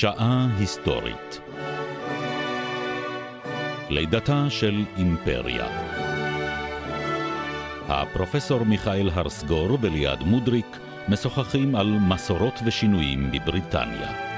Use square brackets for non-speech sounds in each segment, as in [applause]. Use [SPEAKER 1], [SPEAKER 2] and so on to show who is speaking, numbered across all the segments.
[SPEAKER 1] שעה היסטורית לידתה של אימפריה הפרופסור מיכאל הרסגור וליעד מודריק משוחחים על מסורות ושינויים בבריטניה.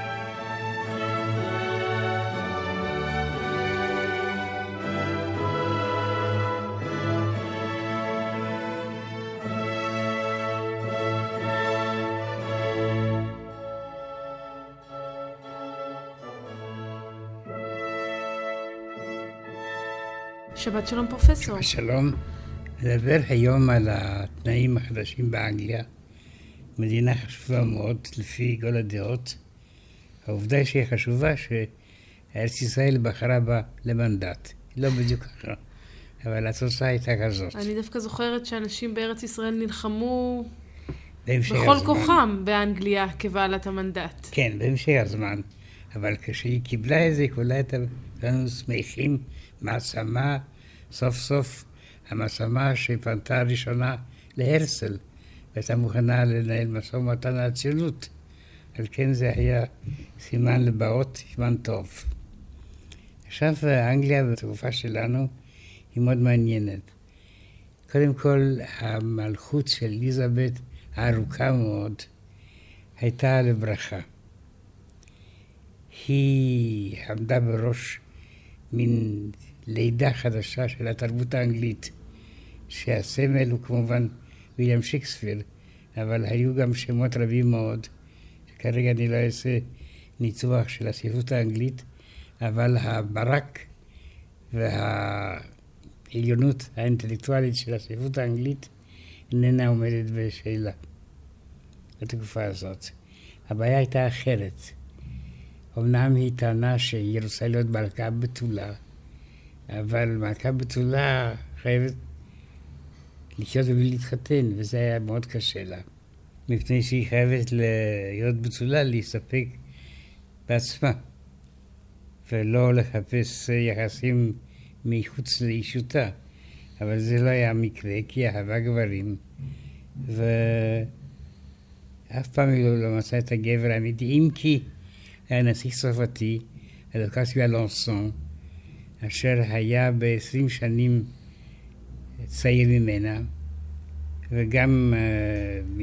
[SPEAKER 2] שבת שלום פרופסור.
[SPEAKER 3] שלום. נדבר היום על התנאים החדשים באנגליה. מדינה חשובה מאוד לפי כל הדעות. העובדה היא שהיא חשובה שארץ ישראל בחרה בה למנדט. לא בדיוק ככה, אבל התוצאה הייתה כזאת.
[SPEAKER 2] אני דווקא זוכרת שאנשים בארץ ישראל נלחמו בכל
[SPEAKER 3] הזמן.
[SPEAKER 2] כוחם באנגליה כבעלת המנדט.
[SPEAKER 3] כן, בהמשך הזמן. אבל כשהיא קיבלה את זה, כולה הייתה כולנו שמחים, מעצמה, סוף סוף המעצמה שפנתה ראשונה להרצל, והייתה מוכנה לנהל משא ומתן על הציונות. על כן זה היה סימן לבאות, סימן טוב. עכשיו אנגליה בתקופה שלנו היא מאוד מעניינת. קודם כל, המלכות של אליזבת הארוכה מאוד הייתה לברכה. היא עמדה בראש מין לידה חדשה של התרבות האנגלית, שהסמל הוא כמובן ויליאם שיקספיר, אבל היו גם שמות רבים מאוד, שכרגע אני לא אעשה ניתוח של הספרות האנגלית, אבל הברק והעליונות האינטלקטואלית של הספרות האנגלית איננה עומדת בשאלה בתקופה הזאת. הבעיה הייתה אחרת. אמנם היא טענה שהיא רוצה להיות מלכה בתולה, אבל מלכה בתולה חייבת לחיות ולהתחתן, וזה היה מאוד קשה לה. מפני שהיא חייבת להיות בתולה, להסתפק בעצמה, ולא לחפש יחסים מחוץ לאישותה. אבל זה לא היה המקרה, כי היא אהבה גברים, ואף פעם היא לא מצאה את הגבר האמיתי, אם כי היה נסיך צרפתי, אלוקסי אלונסון, אשר היה בעשרים שנים צעיר ממנה, וגם uh,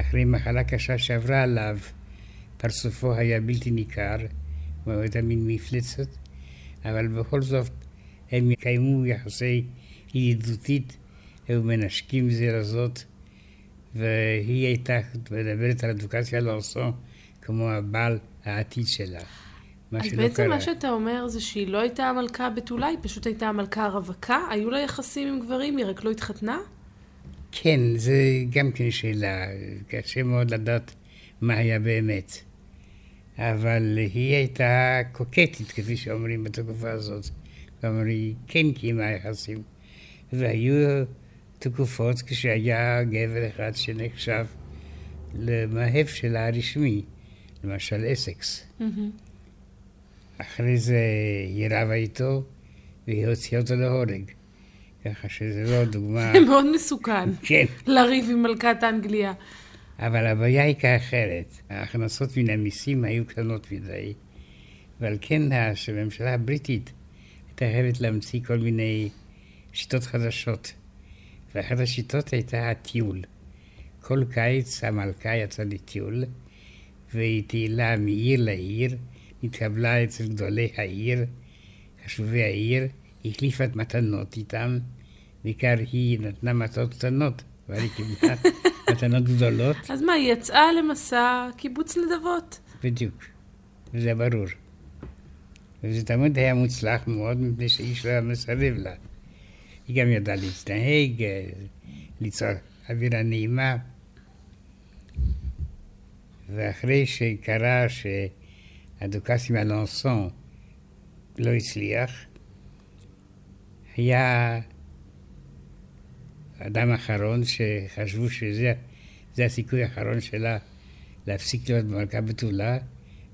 [SPEAKER 3] אחרי מחלה קשה שעברה עליו, פרצופו היה בלתי ניכר, הוא הייתה מין מפלצת, אבל בכל זאת הם יקיימו יחסי ידידותית, היו מנשקים זה לזאת, והיא הייתה מדברת על אדוקציה לאורסון כמו הבעל העתיד שלה.
[SPEAKER 2] אז בעצם. מה שאתה אומר זה שהיא לא הייתה המלכה בתולה, היא פשוט הייתה המלכה הרווקה? היו לה יחסים עם גברים, היא רק לא התחתנה?
[SPEAKER 3] כן, זה גם כן שאלה, קשה מאוד לדעת מה היה באמת. אבל היא הייתה קוקטית, כפי שאומרים בתקופה הזאת. כלומר, היא כן קיימה יחסים. והיו תקופות כשהיה גבר אחד שנחשב למאהב שלה הרשמי, למשל אסקס. Mm-hmm. אחרי זה היא רבה איתו, והיא הוציאה אותו להורג. ככה שזה לא דוגמה...
[SPEAKER 2] זה מאוד מסוכן.
[SPEAKER 3] כן.
[SPEAKER 2] לריב עם מלכת אנגליה.
[SPEAKER 3] אבל הבעיה היא כאחרת. ההכנסות מן המיסים היו קטנות מדי, ועל כן הממשלה הבריטית הייתה חייבת להמציא כל מיני שיטות חדשות. ואחת השיטות הייתה הטיול. כל קיץ המלכה יצאה לטיול, והיא טיילה מעיר לעיר, התקבלה אצל גדולי העיר, חשובי העיר, החליפה את מתנות איתם, בעיקר היא נתנה מתנות קטנות, אבל היא קיבלה [laughs] מתנות גדולות.
[SPEAKER 2] אז מה, היא יצאה למסע קיבוץ נדבות.
[SPEAKER 3] בדיוק, וזה ברור. וזה תמיד היה מוצלח מאוד, מפני שאיש לא היה מסרב לה. היא גם ידעה להצטנהג, ליצור אווירה נעימה. ואחרי שקרה שהדוכסים אלונסון לא הצליח, היה אדם אחרון שחשבו שזה הסיכוי האחרון שלה להפסיק להיות מלכה בתולה,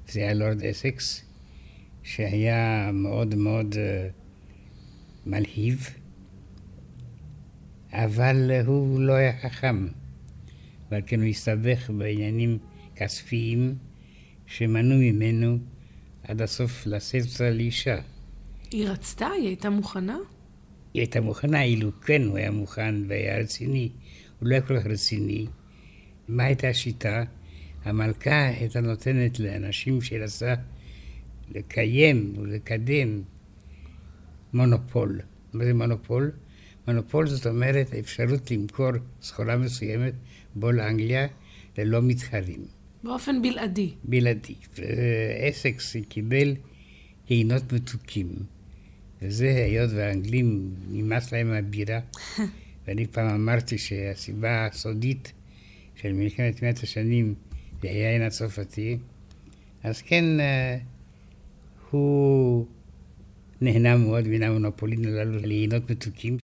[SPEAKER 3] זה היה לורד אסקס, שהיה מאוד מאוד uh, מלהיב, אבל הוא לא היה חכם, ועל כן הוא הסתבך בעניינים כספיים, שמנעו ממנו עד הסוף לשאת אותה לאישה.
[SPEAKER 2] היא רצתה? היא הייתה מוכנה?
[SPEAKER 3] היא הייתה מוכנה, אילו כן הוא היה מוכן והיה רציני. הוא לא היה כל כך רציני. מה הייתה השיטה? המלכה הייתה נותנת לאנשים שהיא רצה לקיים ולקדם מונופול. מה זה מונופול? מונופול זאת אומרת האפשרות למכור סחורה מסוימת בו לאנגליה ללא מתחרים.
[SPEAKER 2] באופן בלעדי.
[SPEAKER 3] בלעדי. אסקס קיבל יינות מתוקים. וזה היות והאנגלים נמאס להם מהבירה. [laughs] ואני פעם אמרתי שהסיבה הסודית של מלחמת מאת השנים זה היין הצרפתי, אז כן, אה, הוא נהנה מאוד מן המונופולין הללו ליינות מתוקים.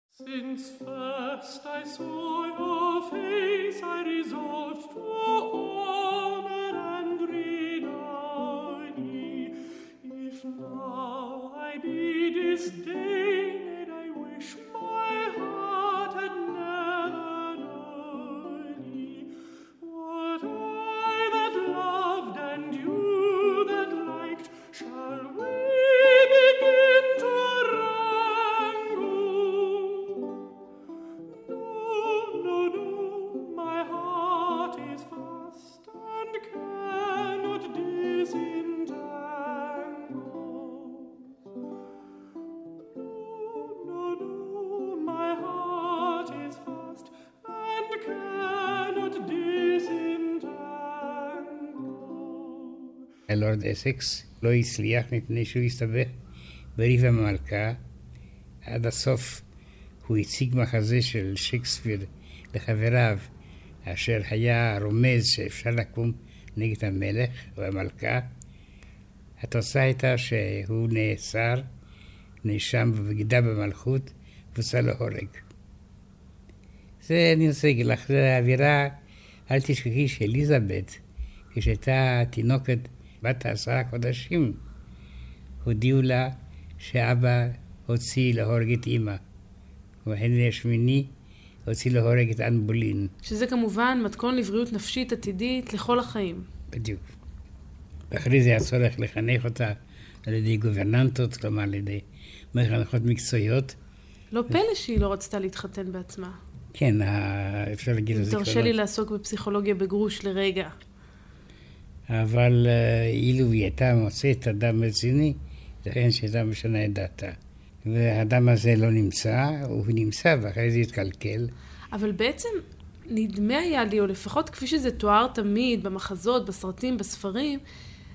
[SPEAKER 3] לורד אסקס, לא הצליח מפני שהוא הסתבך בריב המלכה. עד הסוף הוא הציג מחזה של שייקספיר לחבריו, אשר היה רומז שאפשר לקום נגד המלך או המלכה. התוצאה הייתה שהוא נאסר, נאשם בבגידה במלכות, והוצא להורג. זה אני רוצה להגיד לך, זה האווירה, אל תשכחי שאליזבת, כשהייתה תינוקת בת עשרה חודשים, הודיעו לה שאבא הוציא להורג את אימא. ובהנרי השמיני הוציא להורג את אן בולין.
[SPEAKER 2] שזה כמובן מתכון לבריאות נפשית עתידית לכל החיים.
[SPEAKER 3] בדיוק. ואחרי זה היה צורך לחנך אותה על ידי גוברננטות, כלומר על ידי מחנכות מקצועיות.
[SPEAKER 2] לא פלא שהיא לא רצתה להתחתן בעצמה.
[SPEAKER 3] כן, אפשר להגיד
[SPEAKER 2] את זה. תרשה לי לעסוק בפסיכולוגיה בגרוש לרגע.
[SPEAKER 3] אבל אה, אילו היא הייתה מוצאת אדם רציני, לכן שהייתה משנה את דעתה. והאדם הזה לא נמצא, הוא נמצא ואחרי זה התקלקל.
[SPEAKER 2] אבל בעצם נדמה היה לי, או לפחות כפי שזה תואר תמיד במחזות, בסרטים, בספרים,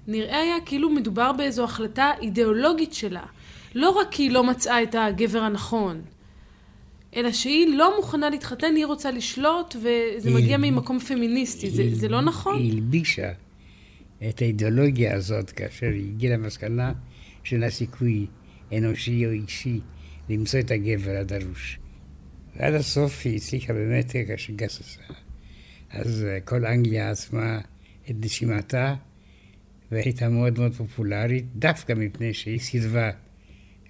[SPEAKER 2] נראה היה כאילו מדובר באיזו החלטה אידיאולוגית שלה. לא רק כי היא לא מצאה את הגבר הנכון, אלא שהיא לא מוכנה להתחתן, היא רוצה לשלוט, וזה מגיע ממקום פמיניסטי. זה, זה לא נכון?
[SPEAKER 3] היא הלבישה את האידיאולוגיה הזאת, כאשר היא הגיעה למסקנה שאין לה סיכוי אנושי או אישי למצוא את הגבר הדרוש. ועד הסוף היא הצליחה באמת כאשר גססה. אז אה, כל אנגליה עצמה את נשימתה, והייתה מאוד מאוד פופולרית, דווקא מפני שהיא סירבה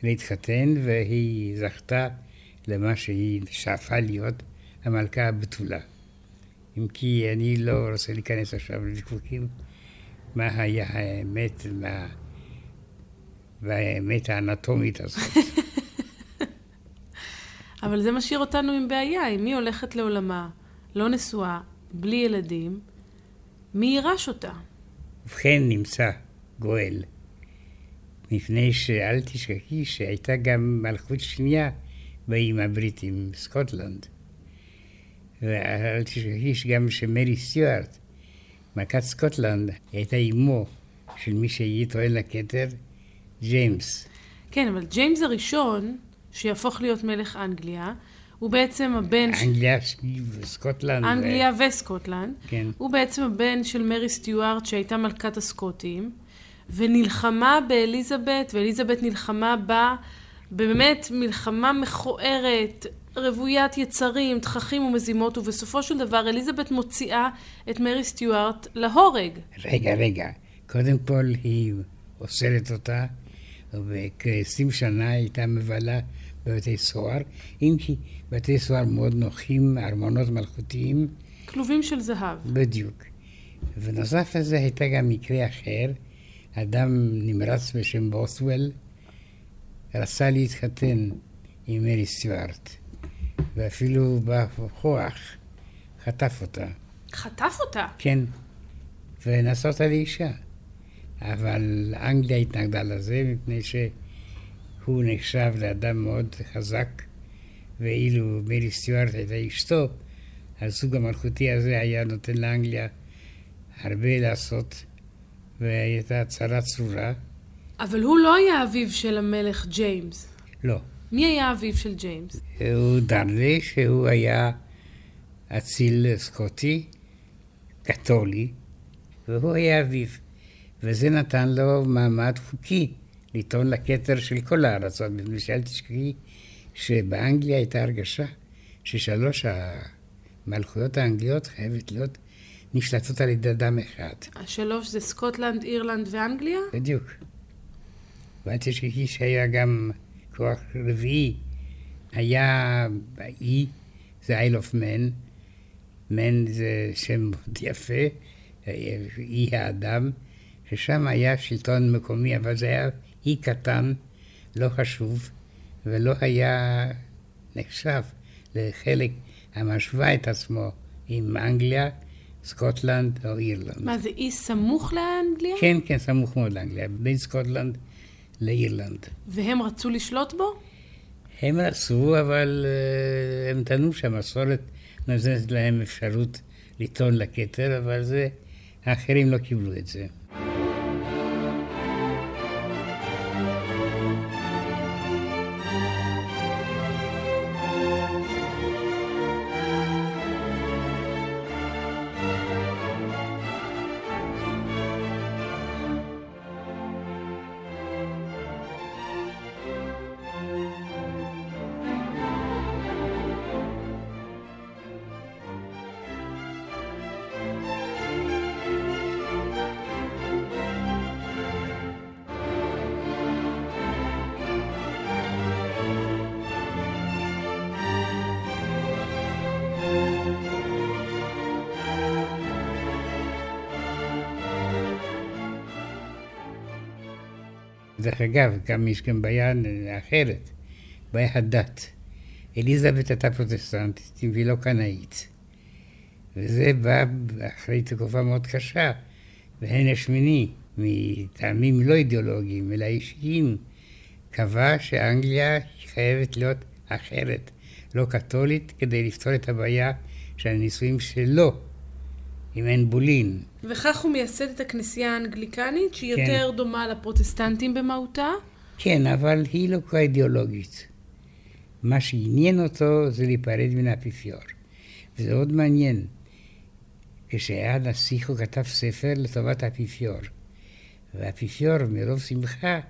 [SPEAKER 3] להתחתן, והיא זכתה למה שהיא שאפה להיות המלכה הבתולה. אם כי אני לא רוצה להיכנס עכשיו לוויכוחים מה היה האמת מה... והאמת האנטומית הזאת. [laughs]
[SPEAKER 2] אבל זה משאיר אותנו עם בעיה. אם היא הולכת לעולמה, לא נשואה, בלי ילדים, מי יירש אותה?
[SPEAKER 3] ובכן נמצא גואל. מפני שאל תשכחי שהייתה גם מלכות שנייה באיים הבריטים, סקוטלנד. ואל תשכחי שגם שמרי סטיוארט מלכת סקוטלנד הייתה אמו של מי שיהיה טוען לכתר, ג'יימס.
[SPEAKER 2] כן, אבל ג'יימס הראשון, שיהפוך להיות מלך אנגליה, הוא בעצם הבן...
[SPEAKER 3] אנגליה, וסקוטלנד.
[SPEAKER 2] אנגליה ו... וסקוטלנד. כן. הוא בעצם הבן של מרי סטיוארט, שהייתה מלכת הסקוטים, ונלחמה באליזבת, ואליזבת נלחמה בה, באמת מלחמה מכוערת, רוויית יצרים, תככים ומזימות, ובסופו של דבר אליזבת מוציאה את מרי סטיוארט להורג.
[SPEAKER 3] רגע, רגע. קודם כל היא אוסרת אותה, וכ-20 שנה הייתה מבלה בבתי סוהר, אם כי בתי סוהר מאוד נוחים, ארמונות מלכותיים.
[SPEAKER 2] כלובים של זהב.
[SPEAKER 3] בדיוק. ונוסף לזה הייתה גם מקרה אחר, אדם נמרץ בשם בוסוול רצה להתחתן עם מרי סטיוארט, ואפילו בכוח חטף אותה.
[SPEAKER 2] חטף אותה?
[SPEAKER 3] כן, ונשא אותה לאישה. אבל אנגליה התנגדה לזה, מפני שהוא נחשב לאדם מאוד חזק, ואילו מרי סטיוארט הייתה אשתו, הזוג המלכותי הזה היה נותן לאנגליה הרבה לעשות, והייתה הצהרה צרורה.
[SPEAKER 2] אבל הוא לא היה אביו של המלך ג'יימס.
[SPEAKER 3] לא.
[SPEAKER 2] מי היה אביו של ג'יימס?
[SPEAKER 3] הוא דרלי, שהוא היה אציל סקוטי, קתולי, והוא היה אביו. וזה נתן לו מעמד חוקי לטעון לכתר של כל הארצות, מפני שאל תשכחי שבאנגליה הייתה הרגשה ששלוש המלכויות האנגליות חייבת להיות נשלטות על ידי אדם אחד.
[SPEAKER 2] השלוש זה סקוטלנד, אירלנד ואנגליה?
[SPEAKER 3] בדיוק. ואל תשכחי שהיה גם כוח רביעי. היה באי, זה Isle of Man, Man זה שם מאוד יפה, אי האדם, ששם היה שלטון מקומי, אבל זה היה אי קטן, לא חשוב, ולא היה נחשב לחלק המשווה את עצמו עם אנגליה, סקוטלנד או אירלנד.
[SPEAKER 2] מה, זה אי סמוך לאנגליה?
[SPEAKER 3] כן, כן, סמוך מאוד לאנגליה, בין סקוטלנד לאירלנד.
[SPEAKER 2] והם רצו לשלוט בו?
[SPEAKER 3] הם רצו, אבל uh, הם טענו שהמסורת נותנת להם אפשרות לטעון לכתר, אבל זה, האחרים לא קיבלו את זה. דרך אגב, גם יש גם בעיה אחרת, בעיה הדת. אליזבת הייתה פרוטסטנטית והיא לא קנאית. וזה בא אחרי תקופה מאוד קשה, והן השמיני, מטעמים לא אידיאולוגיים אלא אישיים, קבע שאנגליה חייבת להיות אחרת, לא קתולית, כדי לפתור את הבעיה של הנישואים שלו. עם עין בולין.
[SPEAKER 2] וכך הוא מייסד את הכנסייה האנגליקנית, שהיא כן. יותר דומה לפרוטסטנטים במהותה?
[SPEAKER 3] כן, אבל היא לא כל אידיאולוגית. מה שעניין אותו זה להיפרד מן האפיפיור. וזה מאוד מעניין. כשהיה נסיך הוא כתב ספר לטובת האפיפיור. והאפיפיור מרוב שמחה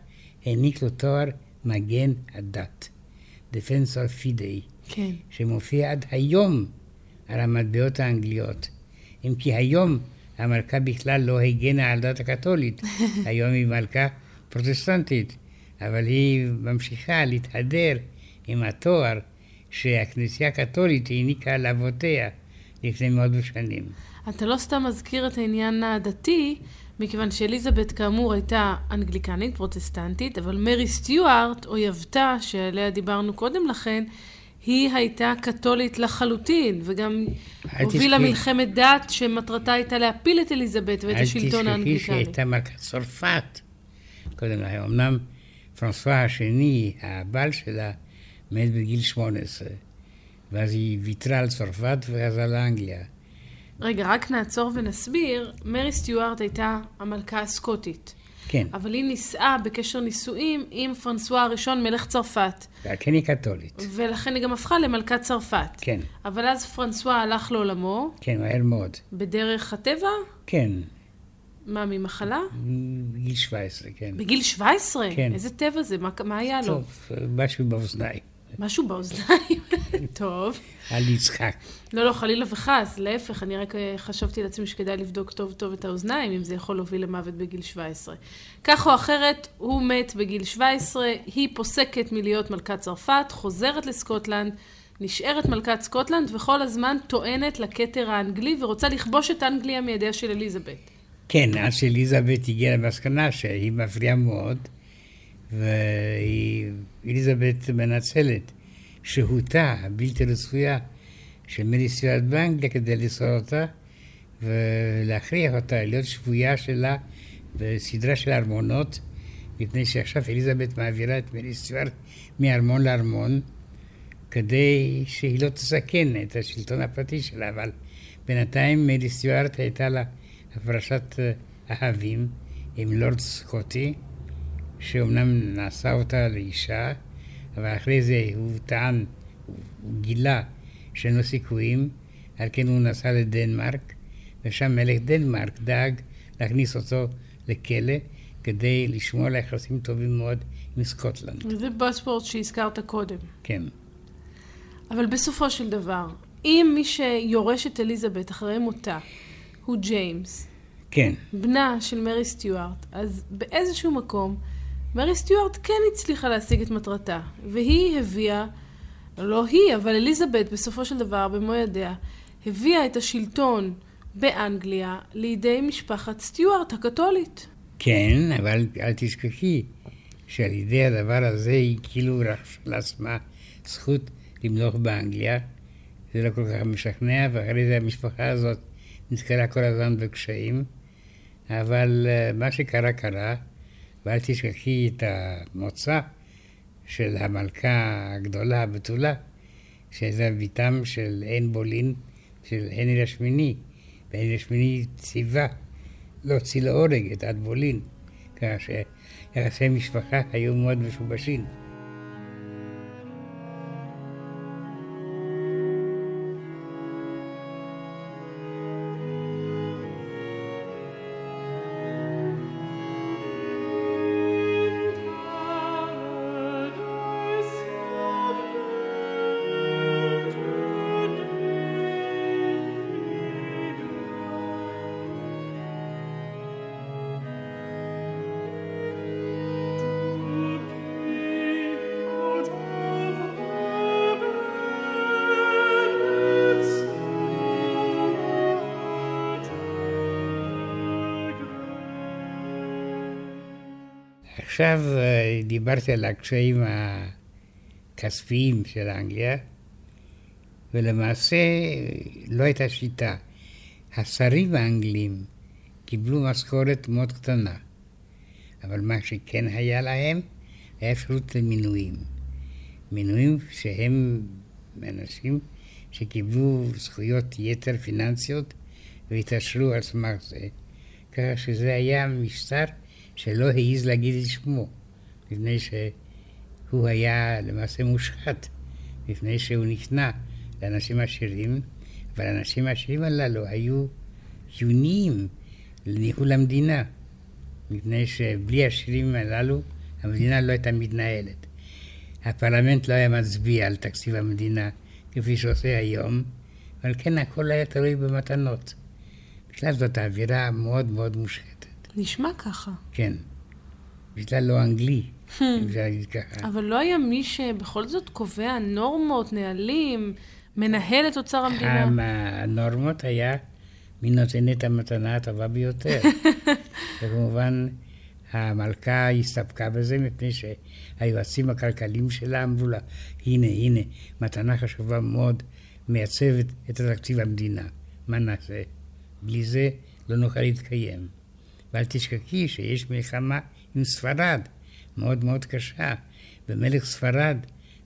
[SPEAKER 3] העניק לו תואר מגן הדת. Defensor Fidei.
[SPEAKER 2] כן.
[SPEAKER 3] שמופיע עד היום על המטבעות האנגליות. אם כי היום המלכה בכלל לא הגנה על דת הקתולית, [laughs] היום היא מלכה פרוטסטנטית, אבל היא ממשיכה להתהדר עם התואר שהכנסייה הקתולית העניקה לאבותיה לפני מאות שנים.
[SPEAKER 2] אתה לא סתם מזכיר את העניין הדתי, מכיוון שאליזבת כאמור הייתה אנגליקנית, פרוטסטנטית, אבל מרי סטיוארט, אויבתה, שעליה דיברנו קודם לכן, היא הייתה קתולית לחלוטין, וגם הובילה מלחמת דת שמטרתה הייתה להפיל את אליזבת ואת השלטון האנגליקני.
[SPEAKER 3] אל תשכחי שהייתה מלכת צרפת קודם לכן. אמנם פרנסואה השני, הבעל שלה, מת בגיל 18, ואז היא ויתרה על צרפת וחזרה לאנגליה.
[SPEAKER 2] רגע, רק נעצור ונסביר. מרי סטיוארט הייתה המלכה הסקוטית.
[SPEAKER 3] כן.
[SPEAKER 2] אבל היא נישאה בקשר נישואים עם פרנסואה הראשון, מלך צרפת.
[SPEAKER 3] כן, היא קתולית.
[SPEAKER 2] ולכן היא גם הפכה למלכת צרפת.
[SPEAKER 3] כן.
[SPEAKER 2] אבל אז פרנסואה הלך לעולמו.
[SPEAKER 3] כן, מהר מאוד.
[SPEAKER 2] בדרך הטבע?
[SPEAKER 3] כן.
[SPEAKER 2] מה, ממחלה?
[SPEAKER 3] בגיל 17, כן.
[SPEAKER 2] בגיל 17?
[SPEAKER 3] כן.
[SPEAKER 2] איזה טבע זה? מה, מה היה לו?
[SPEAKER 3] טוב, משהו באוזניים.
[SPEAKER 2] משהו באוזניים? [laughs] טוב.
[SPEAKER 3] על יצחק.
[SPEAKER 2] לא, לא, חלילה וחס, להפך, אני רק אה, חשבתי לעצמי שכדאי לבדוק טוב טוב את האוזניים, אם זה יכול להוביל למוות בגיל 17. כך או אחרת, הוא מת בגיל 17, היא פוסקת מלהיות מלכת צרפת, חוזרת לסקוטלנד, נשארת מלכת סקוטלנד וכל הזמן טוענת לכתר האנגלי ורוצה לכבוש את אנגליה מידיה של אליזבת.
[SPEAKER 3] כן, עד שאליזבת הגיעה למסקנה שהיא מפריעה מאוד, ואליזבת מנצלת שהותה הבלתי רצויה של סטיוארט באנגליה כדי לשרוד אותה ולהכריח אותה להיות שבויה שלה בסדרה של ארמונות, מפני שעכשיו אליזבת מעבירה את מרי סטיוארט מארמון לארמון, כדי שהיא לא תסכן את השלטון הפרטי שלה, אבל בינתיים מרי סטיוארט הייתה לה הפרשת אה, אהבים עם לורד סקוטי, שאומנם נעשה אותה לאישה, אבל אחרי זה הוא טען, הוא גילה שאין לו סיכויים, על כן הוא נסע לדנמרק, ושם מלך דנמרק דאג להכניס אותו לכלא כדי לשמור על יחסים טובים מאוד עם סקוטלנד.
[SPEAKER 2] וזה בות'וול שהזכרת קודם.
[SPEAKER 3] כן.
[SPEAKER 2] אבל בסופו של דבר, אם מי שיורש את אליזבת אחרי מותה הוא ג'יימס,
[SPEAKER 3] כן.
[SPEAKER 2] בנה של מרי סטיוארט, אז באיזשהו מקום מרי סטיוארט כן הצליחה להשיג את מטרתה, והיא הביאה, לא היא, אבל אליזבת בסופו של דבר, במו ידיה, הביאה את השלטון באנגליה לידי משפחת סטיוארט הקתולית.
[SPEAKER 3] כן, אבל אל תשכחי שעל ידי הדבר הזה היא כאילו רכשה לעצמה זכות למלוך באנגליה. זה לא כל כך משכנע, ואחרי זה המשפחה הזאת נזכרה כל הזמן בקשיים. אבל uh, מה שקרה קרה, ואל תשכחי את המוצא של המלכה הגדולה, הבתולה, שזה ביתם של עין בולין, של הנרי השמיני. והנרי השמיני ציווה להוציא להורג את עד בולין, ככה שיחסי משפחה היו מאוד משובשים. עכשיו אה, דיברתי על הקשיים הכספיים של אנגליה, ולמעשה לא הייתה שיטה. השרים האנגלים קיבלו משכורת מאוד קטנה, אבל מה שכן היה להם, היה אפשרות למינויים. מינויים שהם אנשים שקיבלו זכויות יתר פיננסיות והתעשרו על סמך זה. ככה שזה היה משטר שלא העז להגיד את שמו, מפני שהוא היה למעשה מושחת, מפני שהוא נכנע לאנשים עשירים, אבל האנשים העשירים הללו היו חיוניים לניהול המדינה, מפני שבלי השירים הללו המדינה לא הייתה מתנהלת. הפרלמנט לא היה מצביע על תקציב המדינה כפי שעושה היום, אבל כן הכל היה תלוי במתנות. בכלל זאת האווירה מאוד מאוד מושחתת.
[SPEAKER 2] נשמע ככה.
[SPEAKER 3] כן. בכלל לא אנגלי, hmm. אם אפשר להגיד ככה.
[SPEAKER 2] אבל לא היה מי שבכל זאת קובע נורמות, נהלים, מנהל את אוצר המדינה?
[SPEAKER 3] הנורמות היה מי נותן את המתנה הטובה ביותר. [laughs] וכמובן, המלכה הסתפקה בזה מפני שהיועצים הכלכליים שלה אמרו לה, הנה, הנה, מתנה חשובה מאוד, מייצבת את תקציב המדינה. מה נעשה? בלי זה לא נוכל להתקיים. ואל תשכחי שיש מלחמה עם ספרד, מאוד מאוד קשה, ומלך ספרד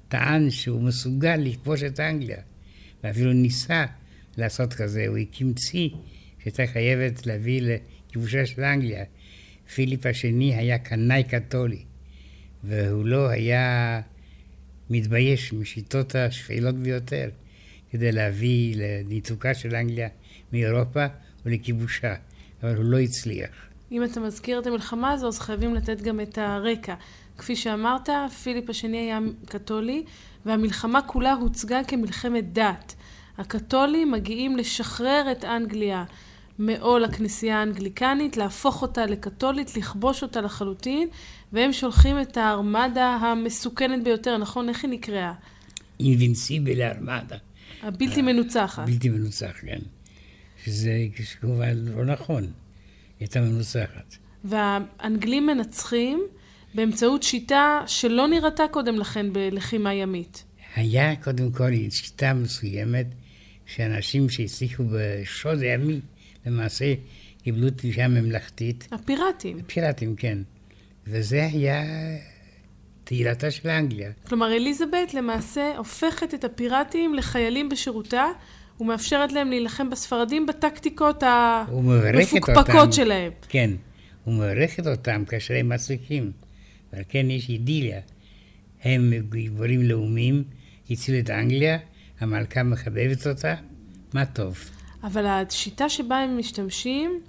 [SPEAKER 3] טען שהוא מסוגל לכבוש את אנגליה, ואפילו ניסה לעשות כזה, הוא הקים צי שהייתה חייבת להביא לכיבושה של אנגליה. פיליפ השני היה קנאי קתולי, והוא לא היה מתבייש משיטות השפלות ביותר כדי להביא לניתוקה של אנגליה מאירופה ולכיבושה, אבל הוא לא הצליח.
[SPEAKER 2] אם אתה מזכיר את המלחמה הזו, אז חייבים לתת גם את הרקע. כפי שאמרת, פיליפ השני היה קתולי, והמלחמה כולה הוצגה כמלחמת דת. הקתולים מגיעים לשחרר את אנגליה מעול הכנסייה האנגליקנית, להפוך אותה לקתולית, לכבוש אותה לחלוטין, והם שולחים את הארמדה המסוכנת ביותר, נכון? איך היא נקראה?
[SPEAKER 3] אינבינסיבל ארמדה.
[SPEAKER 2] הבלתי מנוצחת.
[SPEAKER 3] בלתי מנוצח, כן. שזה כמובן לא נכון. הייתה מנוצחת.
[SPEAKER 2] והאנגלים מנצחים באמצעות שיטה שלא נראתה קודם לכן בלחימה ימית.
[SPEAKER 3] היה קודם כל שיטה מסוימת שאנשים שהצליחו בשוד הימי, למעשה קיבלו תביעה ממלכתית.
[SPEAKER 2] הפיראטים.
[SPEAKER 3] הפיראטים, כן. וזה היה תהילתה של אנגליה.
[SPEAKER 2] כלומר, אליזבת למעשה הופכת את הפיראטים לחיילים בשירותה, ומאפשרת להם להילחם בספרדים בטקטיקות המפוקפקות שלהם.
[SPEAKER 3] כן, ומברכת אותם כאשר הם מצליחים. ועל כן יש אידיליה. הם גיבורים לאומיים, הצילו את אנגליה, המלכה מחבבת אותה, מה טוב.
[SPEAKER 2] אבל השיטה שבה הם משתמשים,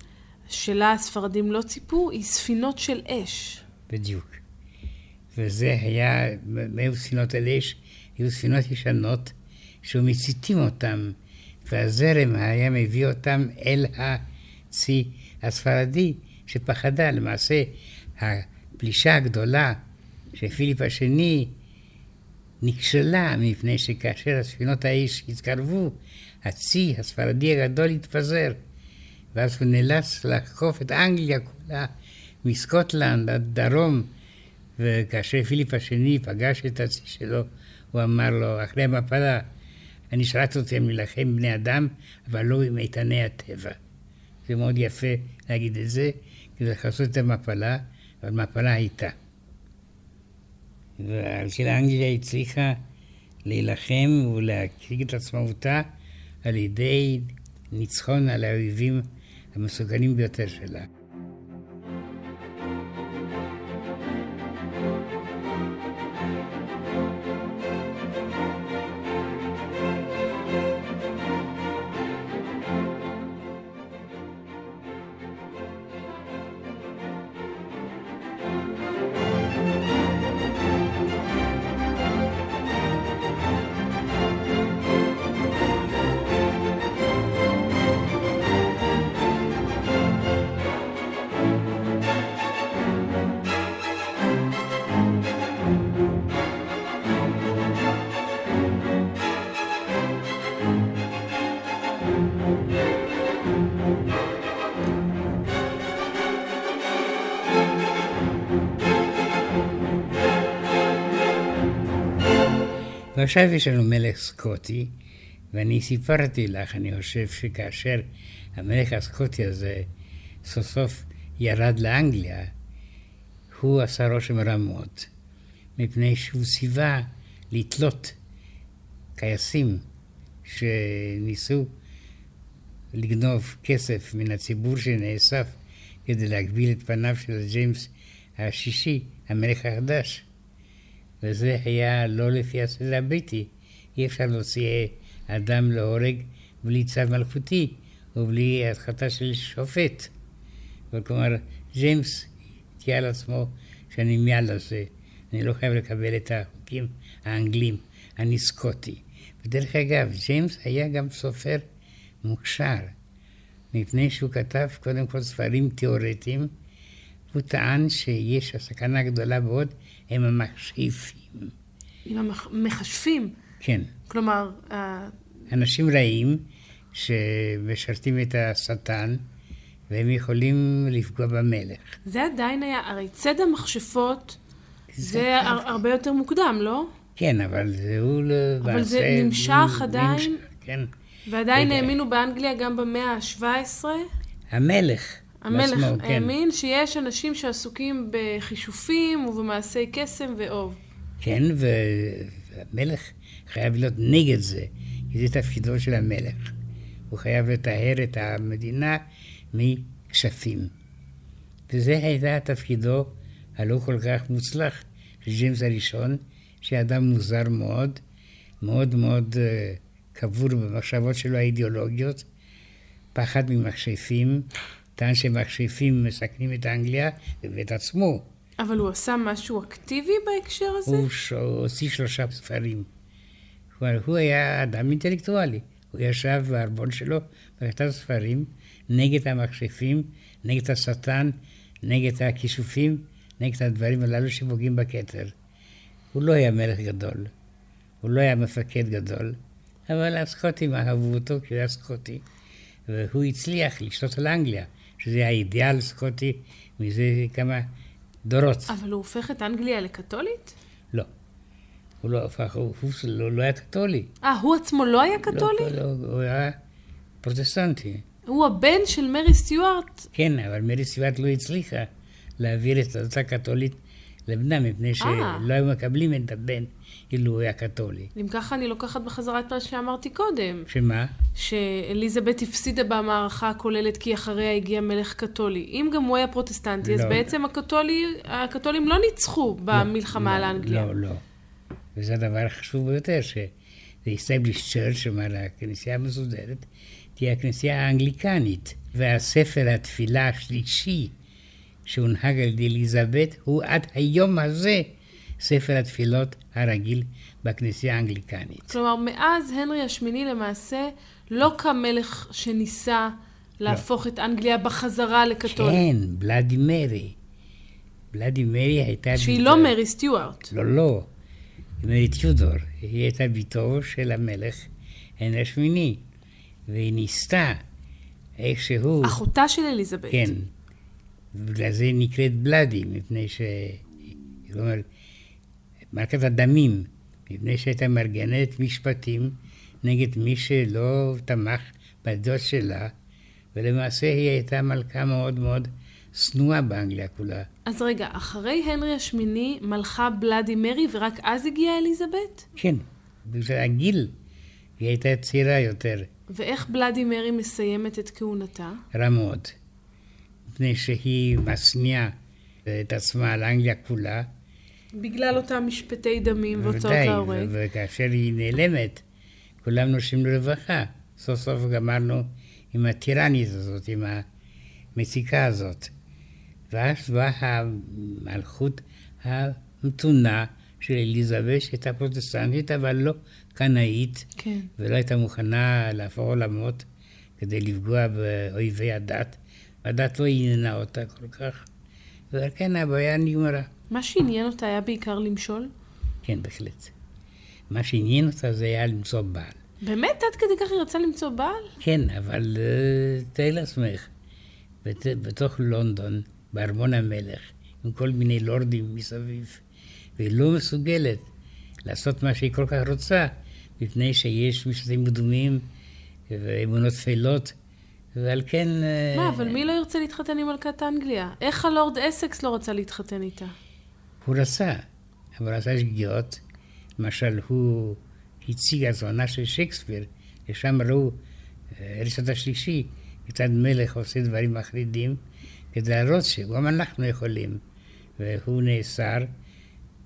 [SPEAKER 2] שלה הספרדים לא ציפו, היא ספינות של אש.
[SPEAKER 3] בדיוק. וזה היה, מאיפה ספינות על אש? היו ספינות ישנות, שמציתים אותם, והזרם היה מביא אותם אל הצי הספרדי, שפחדה. למעשה, הפלישה הגדולה של פיליפ השני נכשלה, מפני שכאשר הספינות האש התקרבו, הצי הספרדי הגדול התפזר. ואז הוא נאלץ לעקוף את אנגליה כולה, מסקוטלנד עד דרום, וכאשר פיליפ השני פגש את הצי שלו, הוא אמר לו, אחרי המפלה, אני שלחתי אתכם להילחם בני אדם, אבל לא עם איתני הטבע. זה מאוד יפה להגיד את זה, כדי לעשות את המפלה, אבל מפלה הייתה. ועל כן אנגליה הצליחה להילחם ולהציג את עצמאותה על ידי ניצחון על האויבים המסוכנים ביותר שלה. ועכשיו יש לנו מלך סקוטי, ואני סיפרתי לך, אני חושב שכאשר המלך הסקוטי הזה סוף סוף ירד לאנגליה, הוא עשה רושם רע מאוד, מפני שהוא ציווה לתלות טייסים שניסו לגנוב כסף מן הציבור שנאסף כדי להגביל את פניו של ג'יימס השישי, המלך החדש. וזה היה לא לפי הסדר הבריטי. אי אפשר להוציא אדם להורג בלי צו מלכותי ובלי הדחתה של שופט. כלומר, ג'יימס תהיה על עצמו שאני מעל לזה. אני לא חייב לקבל את החוקים האנגלים, אני סקוטי. ודרך אגב, ג'יימס היה גם סופר מוכשר, מפני שהוא כתב קודם כל ספרים תיאורטיים. הוא טען שיש הסכנה הגדולה מאוד הם המחשיפים.
[SPEAKER 2] עם המחשפים?
[SPEAKER 3] כן.
[SPEAKER 2] כלומר...
[SPEAKER 3] אנשים רעים שמשרתים את השטן, והם יכולים לפגוע במלך.
[SPEAKER 2] זה עדיין היה, הרי ציד המכשפות זה, זה הרבה יותר מוקדם, לא?
[SPEAKER 3] כן, אבל זה הוא
[SPEAKER 2] למעשה... אבל זה נמשך עדיין? נמשך,
[SPEAKER 3] כן.
[SPEAKER 2] ועדיין האמינו באנגליה גם במאה ה-17?
[SPEAKER 3] המלך.
[SPEAKER 2] המלך בעצמו, כן. האמין כן. שיש אנשים שעסוקים בחישופים ובמעשי קסם ואוב.
[SPEAKER 3] כן, והמלך חייב להיות נגד זה, כי זה תפקידו של המלך. הוא חייב לטהר את המדינה מכשפים. וזה הייתה תפקידו הלא כל כך מוצלח של ג'יימס הראשון, שאדם מוזר מאוד, מאוד מאוד uh, קבור במחשבות שלו האידיאולוגיות, פחד ממחשפים, טען שמכשפים מסכנים את אנגליה ואת עצמו.
[SPEAKER 2] אבל הוא עשה משהו אקטיבי בהקשר הזה?
[SPEAKER 3] הוא הוציא שלושה ספרים. הוא היה אדם אינטלקטואלי. הוא ישב בארבון שלו וכתב ספרים נגד המכשפים, נגד השטן, נגד הכישופים, נגד הדברים הללו שפוגעים בכתר. הוא לא היה מלך גדול. הוא לא היה מפקד גדול, אבל הסקוטים אהבו אותו כי הוא היה סקוטי, והוא הצליח לשלוט על אנגליה, שזה האידיאל סקוטי מזה כמה דורות.
[SPEAKER 2] אבל הוא הופך את אנגליה לקתולית?
[SPEAKER 3] לא. הוא לא הפך, הוא, הוא לא, לא היה קתולי.
[SPEAKER 2] אה, הוא עצמו לא היה קתולי?
[SPEAKER 3] לא, לא, הוא היה פרוטסטנטי.
[SPEAKER 2] הוא הבן של מרי סטיוארט.
[SPEAKER 3] כן, אבל מרי סטיוארט לא הצליחה להעביר את הדת הקתולית לבנה, מפני
[SPEAKER 2] אה.
[SPEAKER 3] שלא היו מקבלים את הבן אילו הוא היה קתולי.
[SPEAKER 2] אם ככה אני לוקחת בחזרה את מה שאמרתי קודם,
[SPEAKER 3] שמה?
[SPEAKER 2] שאליזבת הפסידה במערכה הכוללת כי אחריה הגיע מלך קתולי. אם גם הוא היה פרוטסטנטי, אז
[SPEAKER 3] לא.
[SPEAKER 2] בעצם הקתולי, הקתולים לא ניצחו במלחמה על
[SPEAKER 3] לא,
[SPEAKER 2] אנגליה.
[SPEAKER 3] לא, לא. וזה הדבר החשוב ביותר, ש-the established church, כלומר הכנסייה המסודרת, תהיה הכנסייה האנגליקנית. והספר התפילה השלישי שהונהג על ידי אליזבת הוא עד היום הזה ספר התפילות הרגיל בכנסייה האנגליקנית.
[SPEAKER 2] כלומר, מאז הנרי השמיני למעשה לא קם מלך שניסה להפוך את אנגליה בחזרה לקתולית.
[SPEAKER 3] כן, בלאדי מרי. בלאדי מרי הייתה...
[SPEAKER 2] שהיא
[SPEAKER 3] ביתו-
[SPEAKER 2] לא מרי סטיוארט.
[SPEAKER 3] לא, לא. מרי טיודור. היא הייתה ביתו של המלך הנרי השמיני. והיא ניסתה איכשהו...
[SPEAKER 2] אחותה של אליזבת.
[SPEAKER 3] כן. ובגלל זה היא נקראת בלאדי, מפני ש... היא אומרת, מלכת הדמים, מפני שהייתה מארגנת משפטים נגד מי שלא תמך בדעות שלה, ולמעשה היא הייתה מלכה מאוד מאוד שנואה באנגליה כולה.
[SPEAKER 2] אז רגע, אחרי הנרי השמיני מלכה בלאדי מרי ורק אז הגיעה אליזבת?
[SPEAKER 3] כן, בגלל הגיל, היא הייתה צעירה יותר,
[SPEAKER 2] ואיך בלאדי מרי מסיימת את כהונתה?
[SPEAKER 3] רע מאוד. מפני שהיא משניאה את עצמה על אנגליה כולה,
[SPEAKER 2] בגלל אותם משפטי דמים והוצאות להורג.
[SPEAKER 3] וכאשר היא נעלמת, כולם נושמים לרווחה. סוף סוף גמרנו עם הטירנית הזאת, עם המציקה הזאת. ואז באה המלכות המתונה של אליזבת, שהייתה פרוטסטנטית, אבל לא קנאית,
[SPEAKER 2] כן.
[SPEAKER 3] ולא הייתה מוכנה להפוך עולמות כדי לפגוע באויבי הדת. הדת לא עניינה אותה כל כך, ועל כן הבעיה נגמרה.
[SPEAKER 2] מה שעניין אותה היה בעיקר למשול?
[SPEAKER 3] כן, בהחלט. מה שעניין אותה זה היה למצוא בעל.
[SPEAKER 2] באמת? עד כדי כך היא רצה למצוא בעל?
[SPEAKER 3] כן, אבל אה, תארי לעצמך, בת, בתוך לונדון, בארמון המלך, עם כל מיני לורדים מסביב, והיא לא מסוגלת לעשות מה שהיא כל כך רוצה, מפני שיש משפטים קדומים ואמונות טפלות, ועל כן... אה,
[SPEAKER 2] מה, אבל מי לא ירצה להתחתן עם מלכת אנגליה? איך הלורד אסקס לא רצה להתחתן איתה?
[SPEAKER 3] הוא רצה, אבל עשה שגיאות. למשל, הוא הציג הזמנה של שייקספיר, ושם ראו אה, רשת השלישי, כיצד מלך עושה דברים מחרידים, כדי להראות שגם אנחנו יכולים. והוא נאסר,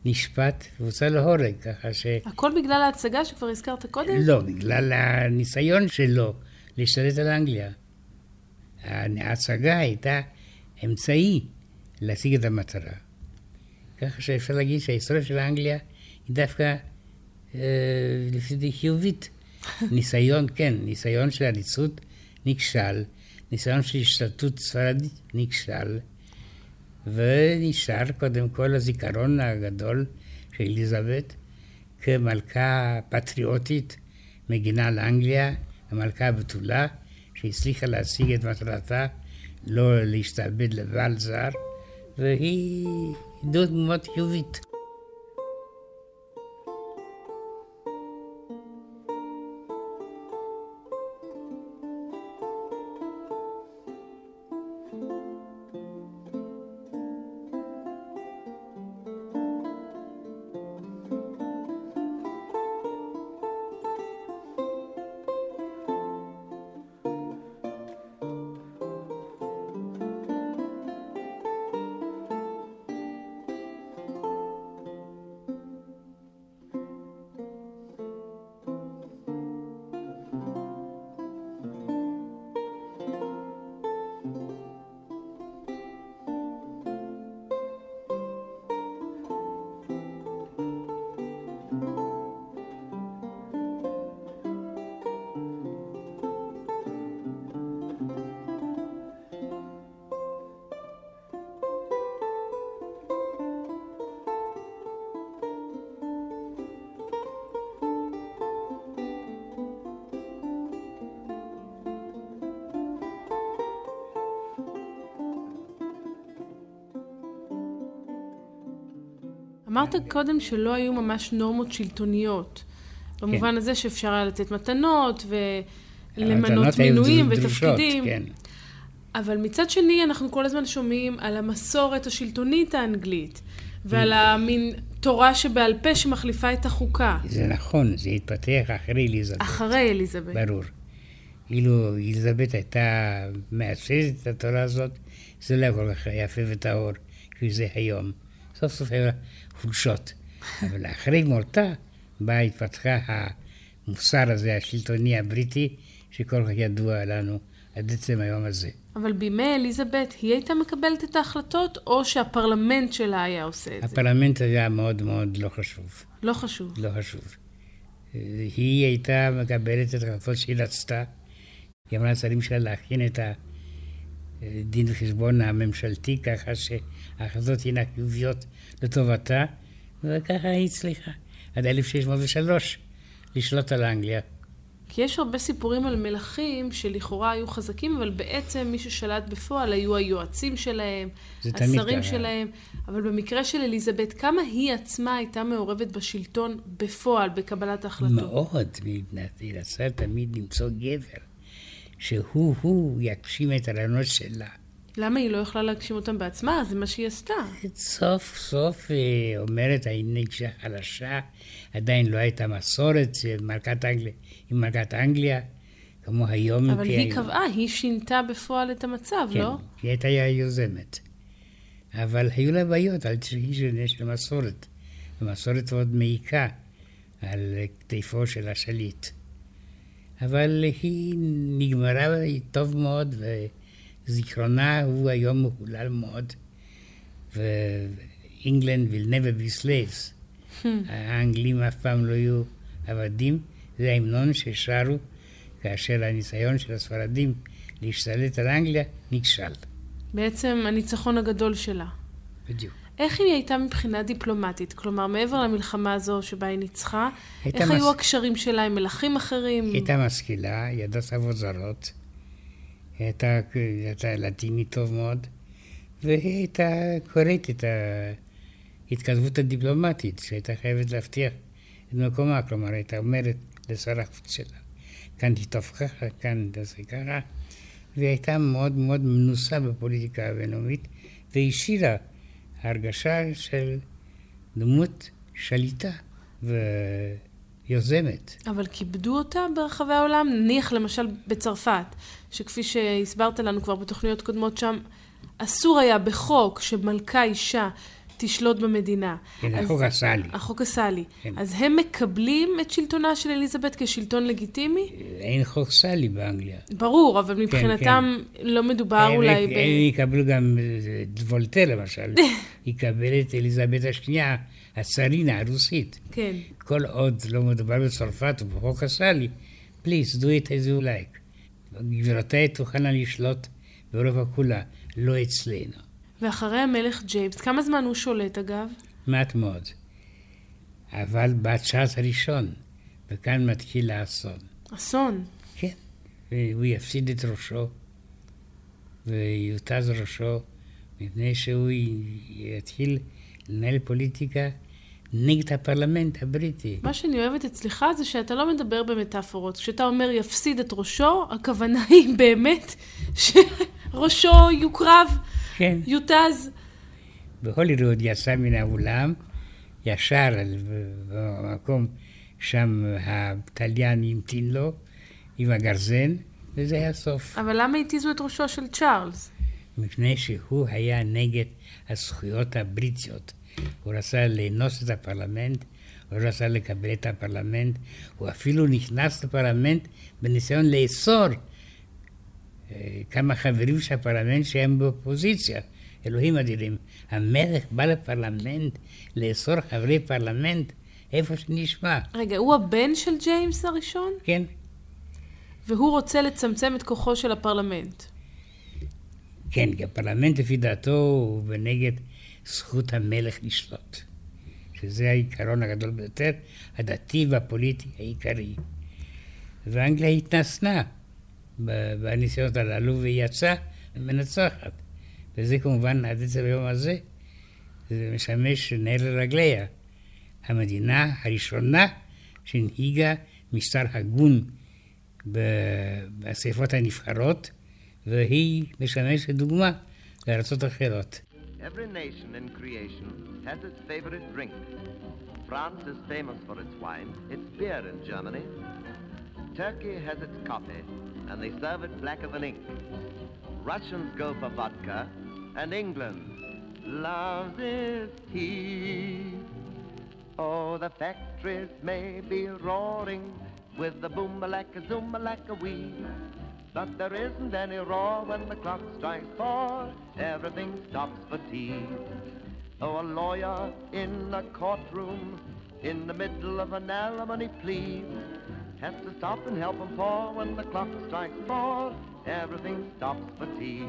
[SPEAKER 3] נשפט, והוצא להורג, ככה ש...
[SPEAKER 2] הכל בגלל ההצגה שכבר הזכרת קודם?
[SPEAKER 3] לא, בגלל הניסיון שלו להשתלט על אנגליה. ההצגה הייתה אמצעי להשיג את המטרה. ככה שאפשר להגיד שההיסטוריה של אנגליה היא דווקא, אה, לפי דעתי, חיובית. [laughs] ניסיון, כן, ניסיון של עריצות נכשל, ניסיון של השתלטות ספרדית נכשל, ונשאר קודם כל הזיכרון הגדול של אליזבת כמלכה פטריוטית, מגינה על אנגליה, המלכה הבתולה, שהצליחה להשיג את מטרתה, לא להשתעבד לבעל זר, והיא דמות מאוד חיובית.
[SPEAKER 2] אמרת קודם שלא היו ממש נורמות שלטוניות. במובן כן. הזה שאפשר היה לתת מתנות ולמנות מינויים ותפקידים. כן. אבל מצד שני, אנחנו כל הזמן שומעים על המסורת השלטונית האנגלית, ועל המין תורה שבעל פה שמחליפה את החוקה.
[SPEAKER 3] זה נכון, זה התפתח אחרי אליזבת.
[SPEAKER 2] אחרי אליזבת.
[SPEAKER 3] ברור. אילו אליזבת הייתה מאשרת את התורה הזאת, זה לא כל כך יפה וטהור, כפי זה היום. סוף סוף היו חולשות. אבל אחרי מורתה, בה התפתחה המוסר הזה, השלטוני הבריטי, שכל כך ידוע לנו עד עצם היום הזה.
[SPEAKER 2] אבל בימי אליזבת היא הייתה מקבלת את ההחלטות, או שהפרלמנט שלה היה עושה את
[SPEAKER 3] זה? הפרלמנט היה מאוד מאוד לא חשוב.
[SPEAKER 2] לא חשוב.
[SPEAKER 3] לא חשוב. היא הייתה מקבלת את ההחלטות שהיא רצתה. היא אמרה לשרים שלה להכין את הדין וחשבון הממשלתי, ככה שההחלטות תהיינה חיוביות לטובתה, וככה היא הצליחה. עד 1603 לשלוט על אנגליה.
[SPEAKER 2] כי יש הרבה סיפורים על מלכים שלכאורה היו חזקים, אבל בעצם מי ששלט בפועל היו היועצים שלהם, השרים שלהם. אבל במקרה של אליזבת, כמה היא עצמה הייתה מעורבת בשלטון בפועל, בקבלת ההחלטות?
[SPEAKER 3] מאוד. היא רצתה תמיד למצוא גבר, שהוא-הוא יגשים את הרעיונות שלה.
[SPEAKER 2] למה היא לא יכלה להגשים אותם בעצמה? זה מה שהיא עשתה.
[SPEAKER 3] סוף סוף אה, אומרת, אני אישה חלשה, עדיין לא הייתה מסורת מלכת אנגליה, עם מלכת אנגליה, כמו היום.
[SPEAKER 2] אבל היא קבעה, היא שינתה בפועל את המצב,
[SPEAKER 3] כן,
[SPEAKER 2] לא?
[SPEAKER 3] היא הייתה יוזמת. אבל היו לה בעיות על תשעי של מסורת. המסורת מאוד מעיקה על כתפו של השליט. אבל היא נגמרה טוב מאוד, וזיכרונה הוא היום מהולל מאוד. ו-England will never be slaves. האנגלים אף פעם לא יהיו עבדים. זה ההמנון ששרו כאשר הניסיון של הספרדים להשתלט על אנגליה נכשל.
[SPEAKER 2] בעצם הניצחון הגדול שלה.
[SPEAKER 3] בדיוק.
[SPEAKER 2] איך היא הייתה מבחינה דיפלומטית? כלומר, מעבר למלחמה הזו שבה היא ניצחה, איך מס... היו הקשרים שלה עם מלכים אחרים?
[SPEAKER 3] היא הייתה משכילה, היא ידעה שפות זרות, היא הייתה, הייתה לטינית טוב מאוד, והיא הייתה קוראת את ההתכתבות הדיפלומטית, שהייתה חייבת להבטיח את מקומה, כלומר, הייתה אומרת לשר החוץ שלה, כאן תכתוב ככה, כאן תעשה ככה, והיא הייתה מאוד מאוד מנוסה בפוליטיקה הבינלאומית, והשאירה הרגשה של דמות שליטה ויוזמת.
[SPEAKER 2] אבל כיבדו אותה ברחבי העולם? נניח למשל בצרפת, שכפי שהסברת לנו כבר בתוכניות קודמות שם, אסור היה בחוק שמלכה אישה תשלוט במדינה.
[SPEAKER 3] כן, אז, החוק הסאלי.
[SPEAKER 2] החוק הסאלי. כן. אז הם מקבלים את שלטונה של אליזבת כשלטון לגיטימי?
[SPEAKER 3] אין חוק סאלי באנגליה.
[SPEAKER 2] ברור, אבל מבחינתם כן, כן. לא מדובר הם, אולי
[SPEAKER 3] הם, ב... הם יקבלו גם וולטר למשל, [laughs] יקבל את אליזבת השנייה, הצרינה הרוסית.
[SPEAKER 2] כן.
[SPEAKER 3] כל עוד לא מדובר בצרפת ובחוק הסאלי, please do it as you like. גבירותיי תוכלנה לשלוט באירופה כולה, לא אצלנו.
[SPEAKER 2] ואחרי המלך ג'יימס, כמה זמן הוא שולט אגב?
[SPEAKER 3] מעט מאוד. אבל בצ'ארלס הראשון, וכאן מתחיל האסון.
[SPEAKER 2] אסון?
[SPEAKER 3] כן. והוא יפסיד את ראשו, ויותז ראשו, מפני שהוא יתחיל לנהל פוליטיקה נגד הפרלמנט הבריטי.
[SPEAKER 2] מה שאני אוהבת אצלך זה שאתה לא מדבר במטאפורות. כשאתה אומר יפסיד את ראשו, הכוונה היא באמת שראשו יוקרב
[SPEAKER 3] כן.
[SPEAKER 2] יותז.
[SPEAKER 3] בהוליווד יצא מן האולם, ישר במקום שם התליין המתין לו עם הגרזן, וזה היה סוף.
[SPEAKER 2] אבל למה התיזו את ראשו של צ'ארלס?
[SPEAKER 3] מפני שהוא היה נגד הזכויות הבריטיות. הוא רצה לאנוס את הפרלמנט, הוא רצה לקבל את הפרלמנט, הוא אפילו נכנס לפרלמנט בניסיון לאסור כמה חברים של הפרלמנט שהם באופוזיציה. אלוהים אדירים. המלך בא לפרלמנט לאסור חברי פרלמנט איפה זה נשמע.
[SPEAKER 2] רגע, הוא הבן של ג'יימס הראשון?
[SPEAKER 3] כן.
[SPEAKER 2] והוא רוצה לצמצם את כוחו של הפרלמנט.
[SPEAKER 3] כן, כי הפרלמנט לפי דעתו הוא בנגד זכות המלך לשלוט. שזה העיקרון הגדול ביותר, הדתי והפוליטי העיקרי. ואנגליה התנסנה בניסיונות הללו, והיא יצאה מנצחת. וזה כמובן עד עצם היום הזה זה משמש נר לרגליה. המדינה הראשונה שהנהיגה משטר הגון באספות הנבחרות, והיא משמשת דוגמה לארצות אחרות. Every nation in creation has its favorite drink. France is famous for its wine, its beer in Germany. Turkey has its coffee, and they serve it black blacker than ink. Russians go for vodka, and England loves its tea. Oh, the factories may be roaring with the boom-a-lacka, zoom-a-lacka-wee. But there isn't any roar when the clock strikes four. Everything stops for tea. Oh, a lawyer in a courtroom in the middle of an alimony plea has to stop and help him pour when the clock strikes four. Everything stops for tea.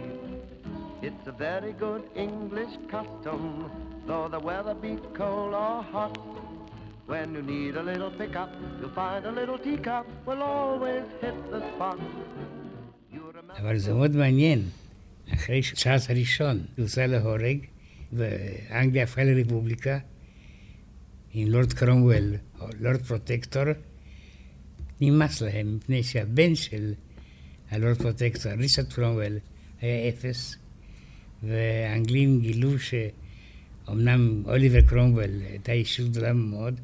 [SPEAKER 3] It's a very good English custom, though the weather be cold or hot. When you need a little pickup, you'll find a little teacup will always hit the spot. אבל זה מאוד מעניין. אחרי שצ'ארלס הראשון יוצא להורג, ואנגליה הפכה לרפובליקה, עם לורד קרומוול, או לורד פרוטקטור, נמאס להם, מפני שהבן של ה Lord Protector, ריצ'רד קרומוול, היה אפס, והאנגלים גילו שאומנם אוליבר קרומוול הייתה אישות גדולה מאוד,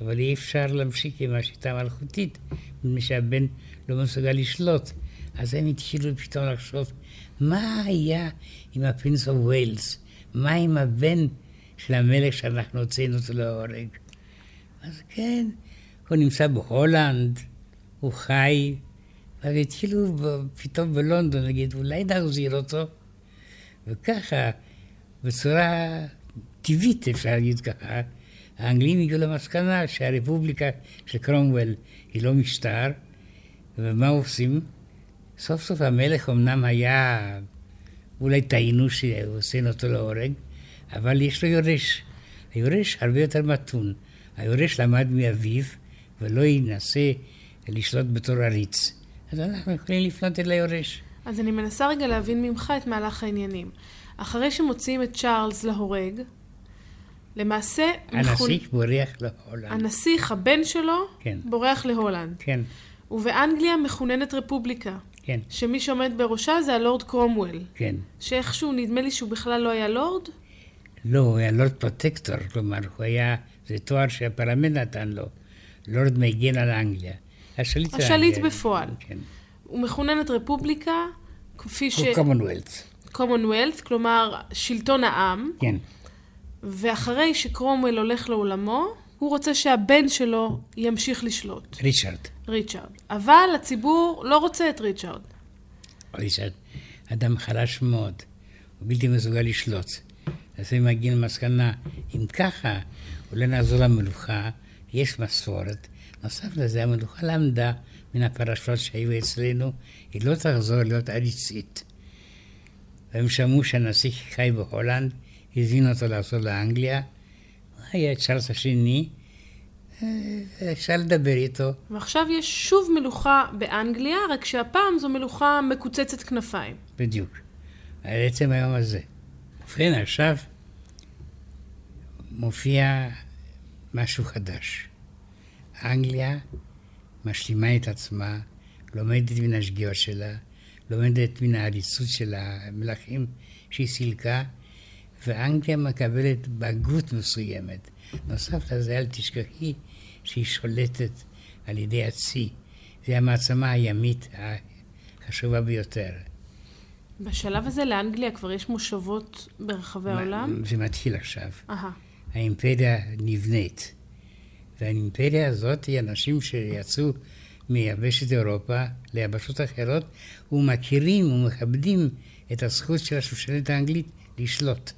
[SPEAKER 3] אבל אי אפשר להמשיך עם השיטה המלכותית, מפני שהבן לא מסוגל לשלוט. אז הם התחילו פתאום לחשוב, מה היה עם ה Prince of Wales? מה עם הבן של המלך שאנחנו הוצאנו אותו להורג? אז כן, הוא נמצא בהולנד, הוא חי, אז התחילו פתאום בלונדון להגיד, אולי נחזיר אותו. וככה, בצורה טבעית, אפשר להגיד ככה, האנגלים הגיעו למסקנה שהרפובליקה של קרומוול היא לא משטר, ומה עושים? סוף סוף המלך אמנם היה, אולי טעינו שעושים אותו להורג, אבל יש לו יורש. היורש הרבה יותר מתון. היורש למד מאביו, ולא ינסה לשלוט בתור עריץ. אז אנחנו יכולים לפנות אל היורש.
[SPEAKER 2] אז אני מנסה רגע להבין ממך את מהלך העניינים. אחרי שמוציאים את צ'ארלס להורג, למעשה...
[SPEAKER 3] הנסיך מכון... בורח להולנד.
[SPEAKER 2] הנסיך, הבן שלו,
[SPEAKER 3] כן.
[SPEAKER 2] בורח להולנד.
[SPEAKER 3] כן.
[SPEAKER 2] ובאנגליה מכוננת רפובליקה.
[SPEAKER 3] כן.
[SPEAKER 2] שמי שעומד בראשה זה הלורד קרומוול.
[SPEAKER 3] כן.
[SPEAKER 2] שאיכשהו, נדמה לי שהוא בכלל לא היה לורד?
[SPEAKER 3] לא, הוא היה Lord Protector, כלומר, הוא היה, זה תואר שהפרלמנט נתן לו. לורד מגן על אנגליה.
[SPEAKER 2] השליט השליט בפועל. כן. הוא מכונן את רפובליקה, כפי ש...
[SPEAKER 3] Commonwealth. קומונוולט,
[SPEAKER 2] כלומר, שלטון העם.
[SPEAKER 3] כן.
[SPEAKER 2] ואחרי שקרומוול הולך לעולמו, הוא רוצה שהבן שלו ימשיך לשלוט.
[SPEAKER 3] ריצ'רד.
[SPEAKER 2] ריצ'רד. אבל הציבור לא רוצה את ריצ'רד.
[SPEAKER 3] ריצ'רד, אדם חלש מאוד, הוא בלתי מסוגל לשלוט. אז הם מגיעים למסקנה, אם ככה, אולי נעזור למלוכה, יש מסורת. נוסף לזה, המלוכה למדה מן הפרשות שהיו אצלנו, היא לא תחזור להיות עריצית. והם שמעו שהנסיך חי בהולנד, הזמין אותו לעשות לאנגליה, היה צ'ארלס השני, אה, אפשר לדבר איתו.
[SPEAKER 2] ועכשיו יש שוב מלוכה באנגליה, רק שהפעם זו מלוכה מקוצצת כנפיים.
[SPEAKER 3] בדיוק, על עצם היום הזה. ובכן, עכשיו מופיע משהו חדש. אנגליה משלימה את עצמה, לומדת מן השגיאות שלה, לומדת מן העריצות של המלכים שהיא סילקה, ואנגליה מקבלת בגרות מסוימת. נוסף לזה, אל תשכחי שהיא שולטת על ידי הצי. זו המעצמה הימית החשובה ביותר.
[SPEAKER 2] בשלב הזה לאנגליה כבר יש מושבות ברחבי העולם?
[SPEAKER 3] זה מתחיל עכשיו.
[SPEAKER 2] Aha.
[SPEAKER 3] האימפריה נבנית. והאימפריה הזאת היא אנשים שיצאו מיבשת אירופה ליבשות אחרות ומכירים ומכבדים את הזכות של השושלת האנגלית לשלוט.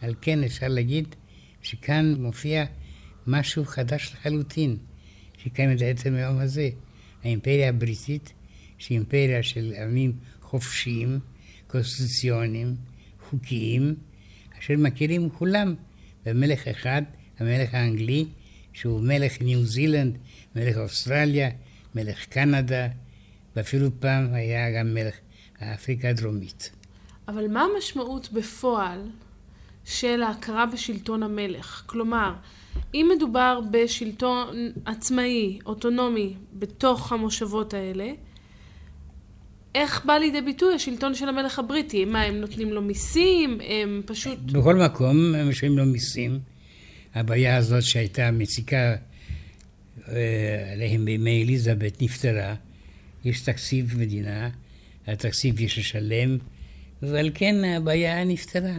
[SPEAKER 3] על כן אפשר להגיד שכאן מופיע משהו חדש לחלוטין, שקיים את עצם היום הזה. האימפריה הבריטית, שהיא אימפריה של עמים חופשיים, קונסטיטוציוניים, חוקיים, אשר מכירים כולם במלך אחד, המלך האנגלי, שהוא מלך ניו זילנד, מלך אוסטרליה, מלך קנדה, ואפילו פעם היה גם מלך אפריקה הדרומית.
[SPEAKER 2] אבל מה המשמעות בפועל של ההכרה בשלטון המלך. כלומר, אם מדובר בשלטון עצמאי, אוטונומי, בתוך המושבות האלה, איך בא לידי ביטוי השלטון של המלך הבריטי? מה, הם נותנים לו מיסים? הם פשוט...
[SPEAKER 3] בכל מקום הם משלמים לו מיסים. הבעיה הזאת שהייתה מציקה אה, עליהם בימי אליזבת נפתרה. יש תקציב מדינה, התקציב יש לשלם, ועל כן הבעיה נפתרה.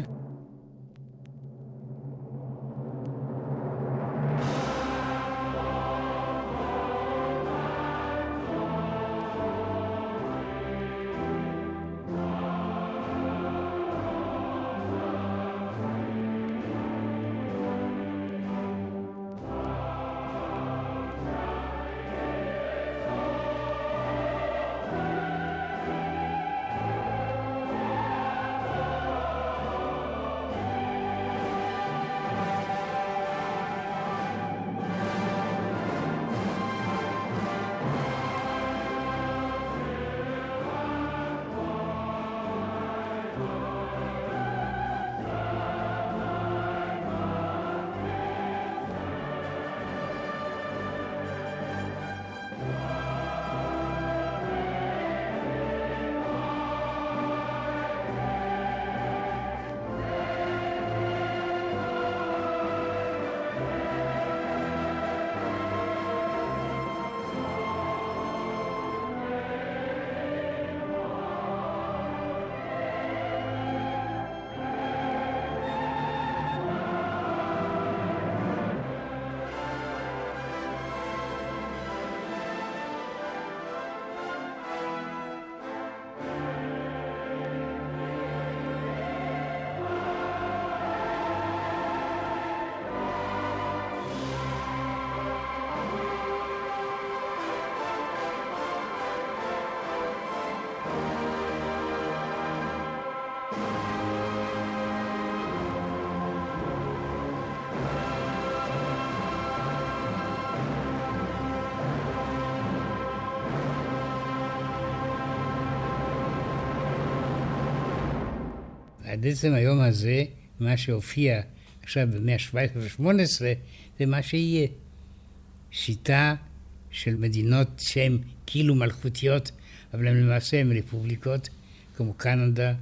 [SPEAKER 3] עד עצם היום הזה, מה שהופיע עכשיו במאה ה-17 ו-18, זה מה שיהיה. שיטה של מדינות שהן כאילו מלכותיות, אבל הן למעשה הן רפובליקות, כמו קנדה,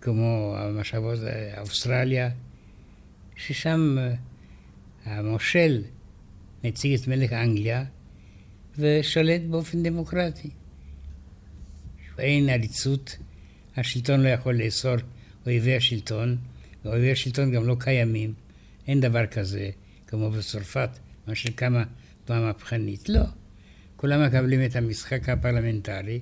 [SPEAKER 3] כמו המשאבות אוסטרליה, ששם אה, המושל מציג את מלך אנגליה ושולט באופן דמוקרטי. אין עריצות, השלטון לא יכול לאסור אויבי השלטון, ואויבי השלטון גם לא קיימים. אין דבר כזה, כמו בצרפת, מה שקמה במהפכנית. לא. כולם מקבלים את המשחק הפרלמנטרי,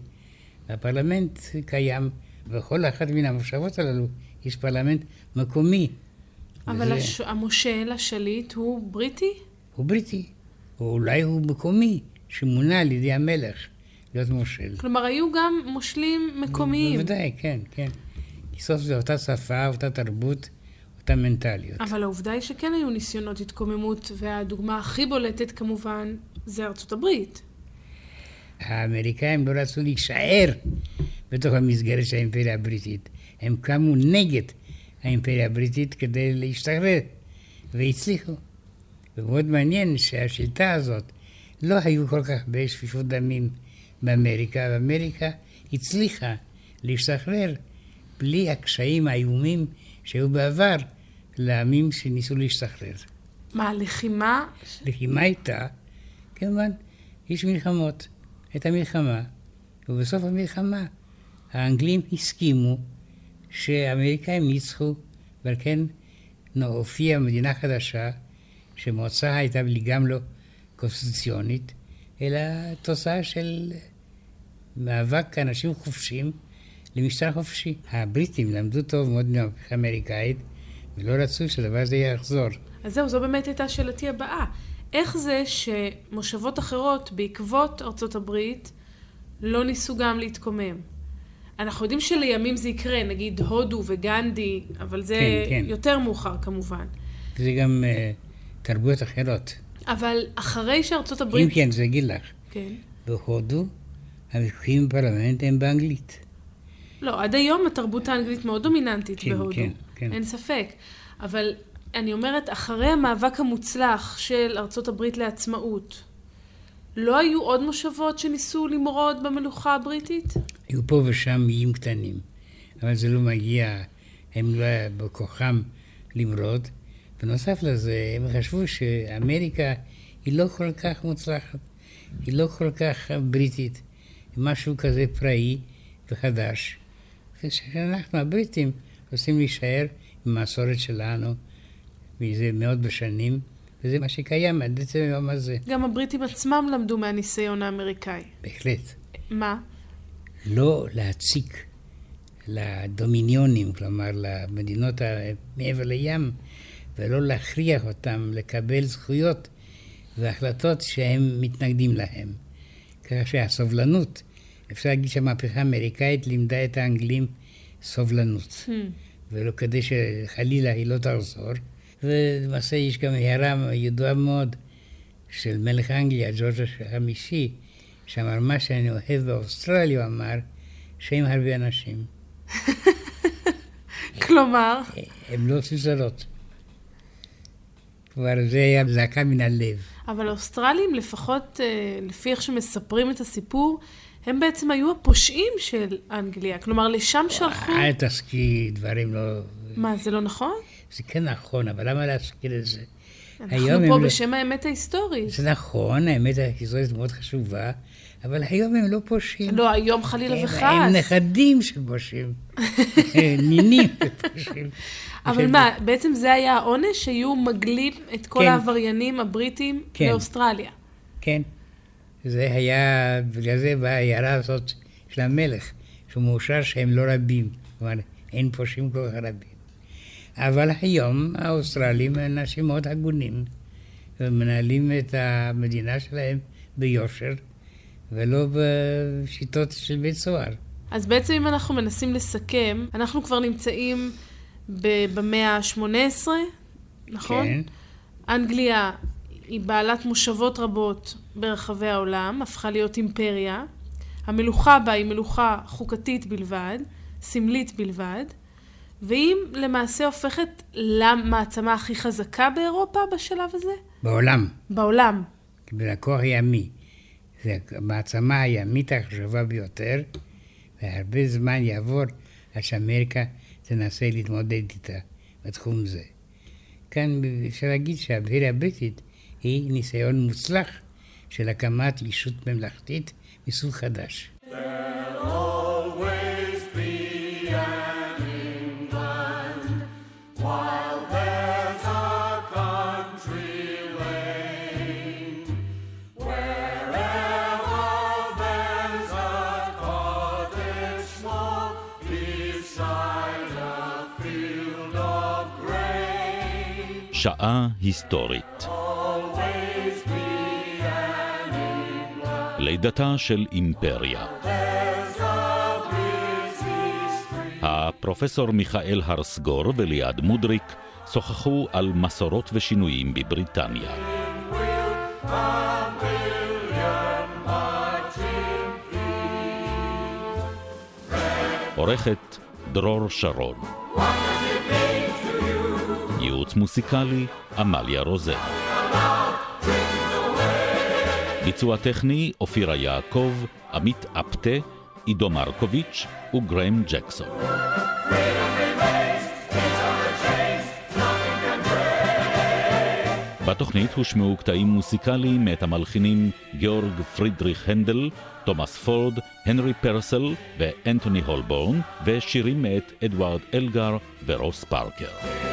[SPEAKER 3] והפרלמנט קיים, בכל אחת מן המושבות הללו יש פרלמנט מקומי.
[SPEAKER 2] אבל וזה... הש... המושל, השליט, הוא בריטי?
[SPEAKER 3] הוא בריטי. או אולי הוא מקומי, שמונה על ידי המלך להיות מושל.
[SPEAKER 2] כלומר, היו גם מושלים מקומיים.
[SPEAKER 3] בוודאי, כן, כן. כי סוף זה אותה שפה, אותה תרבות, אותה מנטליות.
[SPEAKER 2] אבל העובדה היא שכן היו ניסיונות התקוממות, והדוגמה הכי בולטת כמובן זה ארצות הברית.
[SPEAKER 3] האמריקאים לא רצו להישאר בתוך המסגרת של האימפריה הבריטית. הם קמו נגד האימפריה הבריטית כדי להשתחרר, והצליחו. ומאוד מעניין שהשיטה הזאת, לא היו כל כך הרבה שפיפות דמים באמריקה, ואמריקה הצליחה להשתחרר בלי הקשיים האיומים שהיו בעבר לעמים שניסו להשתחרר.
[SPEAKER 2] מה, לחימה?
[SPEAKER 3] לחימה הייתה, כמובן, יש מלחמות. הייתה מלחמה, ובסוף המלחמה האנגלים הסכימו שהאמריקאים ניצחו, ועל כן הופיעה מדינה חדשה, שמוצאה הייתה גם לא קונסטיטוציונית, אלא תוצאה של מאבק אנשים חופשיים למשטר חופשי. הבריטים למדו טוב מאוד מהמהפכה האמריקאית, ולא רצו שהדבר הזה יחזור.
[SPEAKER 2] אז זהו, זו באמת הייתה שאלתי הבאה. איך זה שמושבות אחרות בעקבות ארצות הברית לא ניסו גם להתקומם? אנחנו יודעים שלימים זה יקרה, נגיד הודו וגנדי, אבל זה כן, כן. יותר מאוחר כמובן.
[SPEAKER 3] זה גם uh, תרבויות אחרות.
[SPEAKER 2] אבל אחרי שארצות הברית...
[SPEAKER 3] אם כן, זה אגיד לך. כן. בהודו הוויכוחים בפרלמנט הם באנגלית.
[SPEAKER 2] לא, עד היום התרבות האנגלית מאוד דומיננטית
[SPEAKER 3] כן,
[SPEAKER 2] בהודו.
[SPEAKER 3] כן, כן.
[SPEAKER 2] אין ספק. אבל אני אומרת, אחרי המאבק המוצלח של ארצות הברית לעצמאות, לא היו עוד מושבות שניסו למרוד במלוכה הבריטית?
[SPEAKER 3] היו פה ושם איים קטנים, אבל זה לא מגיע, הם לא היה בכוחם למרוד. בנוסף לזה, הם חשבו שאמריקה היא לא כל כך מוצלחת, היא לא כל כך בריטית, משהו כזה פראי וחדש. ושאנחנו הבריטים רוצים להישאר עם המסורת שלנו מזה מאות בשנים, וזה מה שקיים עד עצם היום הזה.
[SPEAKER 2] גם הבריטים עצמם למדו מהניסיון האמריקאי.
[SPEAKER 3] בהחלט.
[SPEAKER 2] מה?
[SPEAKER 3] לא להציק לדומיניונים, כלומר למדינות מעבר לים, ולא להכריח אותם לקבל זכויות והחלטות שהם מתנגדים להם. ככה שהסובלנות, אפשר להגיד שהמהפכה האמריקאית לימדה את האנגלים סובלנות,
[SPEAKER 2] Hmm.
[SPEAKER 3] ולא כדי שחלילה היא לא תחזור. ולמעשה יש גם הערה ידועה מאוד של מלך אנגליה, ג'ורג' החמישי, שאמר מה שאני אוהב באוסטרליה, הוא אמר, שהם הרבה אנשים. [laughs]
[SPEAKER 2] כלומר,
[SPEAKER 3] הם לא זרות. כבר זה היה זעקה מן הלב.
[SPEAKER 2] אבל האוסטרלים, לפחות אה, לפי איך שמספרים את הסיפור, הם בעצם היו הפושעים של אנגליה. כלומר, לשם שלחו...
[SPEAKER 3] אל תזכירי דברים לא...
[SPEAKER 2] מה, זה לא נכון?
[SPEAKER 3] זה כן נכון, אבל למה להזכיר את זה?
[SPEAKER 2] אנחנו פה
[SPEAKER 3] לא-
[SPEAKER 2] בשם האמת ההיסטורית.
[SPEAKER 3] זה נכון, האמת ההיסטורית מאוד חשובה, אבל היום הם לא פושעים.
[SPEAKER 2] לא, היום חלילה וחס.
[SPEAKER 3] הם נכדים של פושעים. נינים של פושעים. [laughs]
[SPEAKER 2] אבל מה, בעצם זה היה העונש? שהיו מגלים את כל
[SPEAKER 3] כן.
[SPEAKER 2] העבריינים הבריטים
[SPEAKER 3] כן.
[SPEAKER 2] לאוסטרליה.
[SPEAKER 3] כן. זה היה, בגלל זה ההערה הזאת של המלך, שהוא מאושר שהם לא רבים. כלומר, אין פושעים כל כך רבים. אבל היום האוסטרלים הם אנשים מאוד הגונים, ומנהלים את המדינה שלהם ביושר, ולא בשיטות של בית סוהר.
[SPEAKER 2] אז בעצם אם אנחנו מנסים לסכם, אנחנו כבר נמצאים ב- במאה ה-18, נכון?
[SPEAKER 3] כן,
[SPEAKER 2] אנגליה היא בעלת מושבות רבות ברחבי העולם, הפכה להיות אימפריה. המלוכה בה היא מלוכה חוקתית בלבד, סמלית בלבד, והיא למעשה הופכת למעצמה הכי חזקה באירופה בשלב הזה?
[SPEAKER 3] בעולם,
[SPEAKER 2] בעולם.
[SPEAKER 3] בכוח ימי. זו המעצמה הימית החשובה ביותר, והרבה זמן יעבור עד שאמריקה תנסה להתמודד איתה בתחום זה. כאן אפשר להגיד שהאימפריה הבריטית היא ניסיון מוצלח של הקמת ישות ממלכתית מסוג חדש.
[SPEAKER 4] always
[SPEAKER 1] שעה היסטורית. לידתה של אימפריה. הפרופסור מיכאל הרסגור וליעד מודריק שוחחו על מסורות ושינויים בבריטניה. עורכת דרור שרון. ייעוץ מוסיקלי עמליה רוזן. ביצוע טכני אופירה יעקב, עמית אפטה, עידו מרקוביץ' וגרם ג'קסון. בתוכנית הושמעו קטעים מוסיקליים מאת המלחינים גיאורג פרידריך הנדל, תומאס פורד, הנרי פרסל ואנתוני הולבורן, ושירים מאת אדוארד אלגר ורוס פארקר.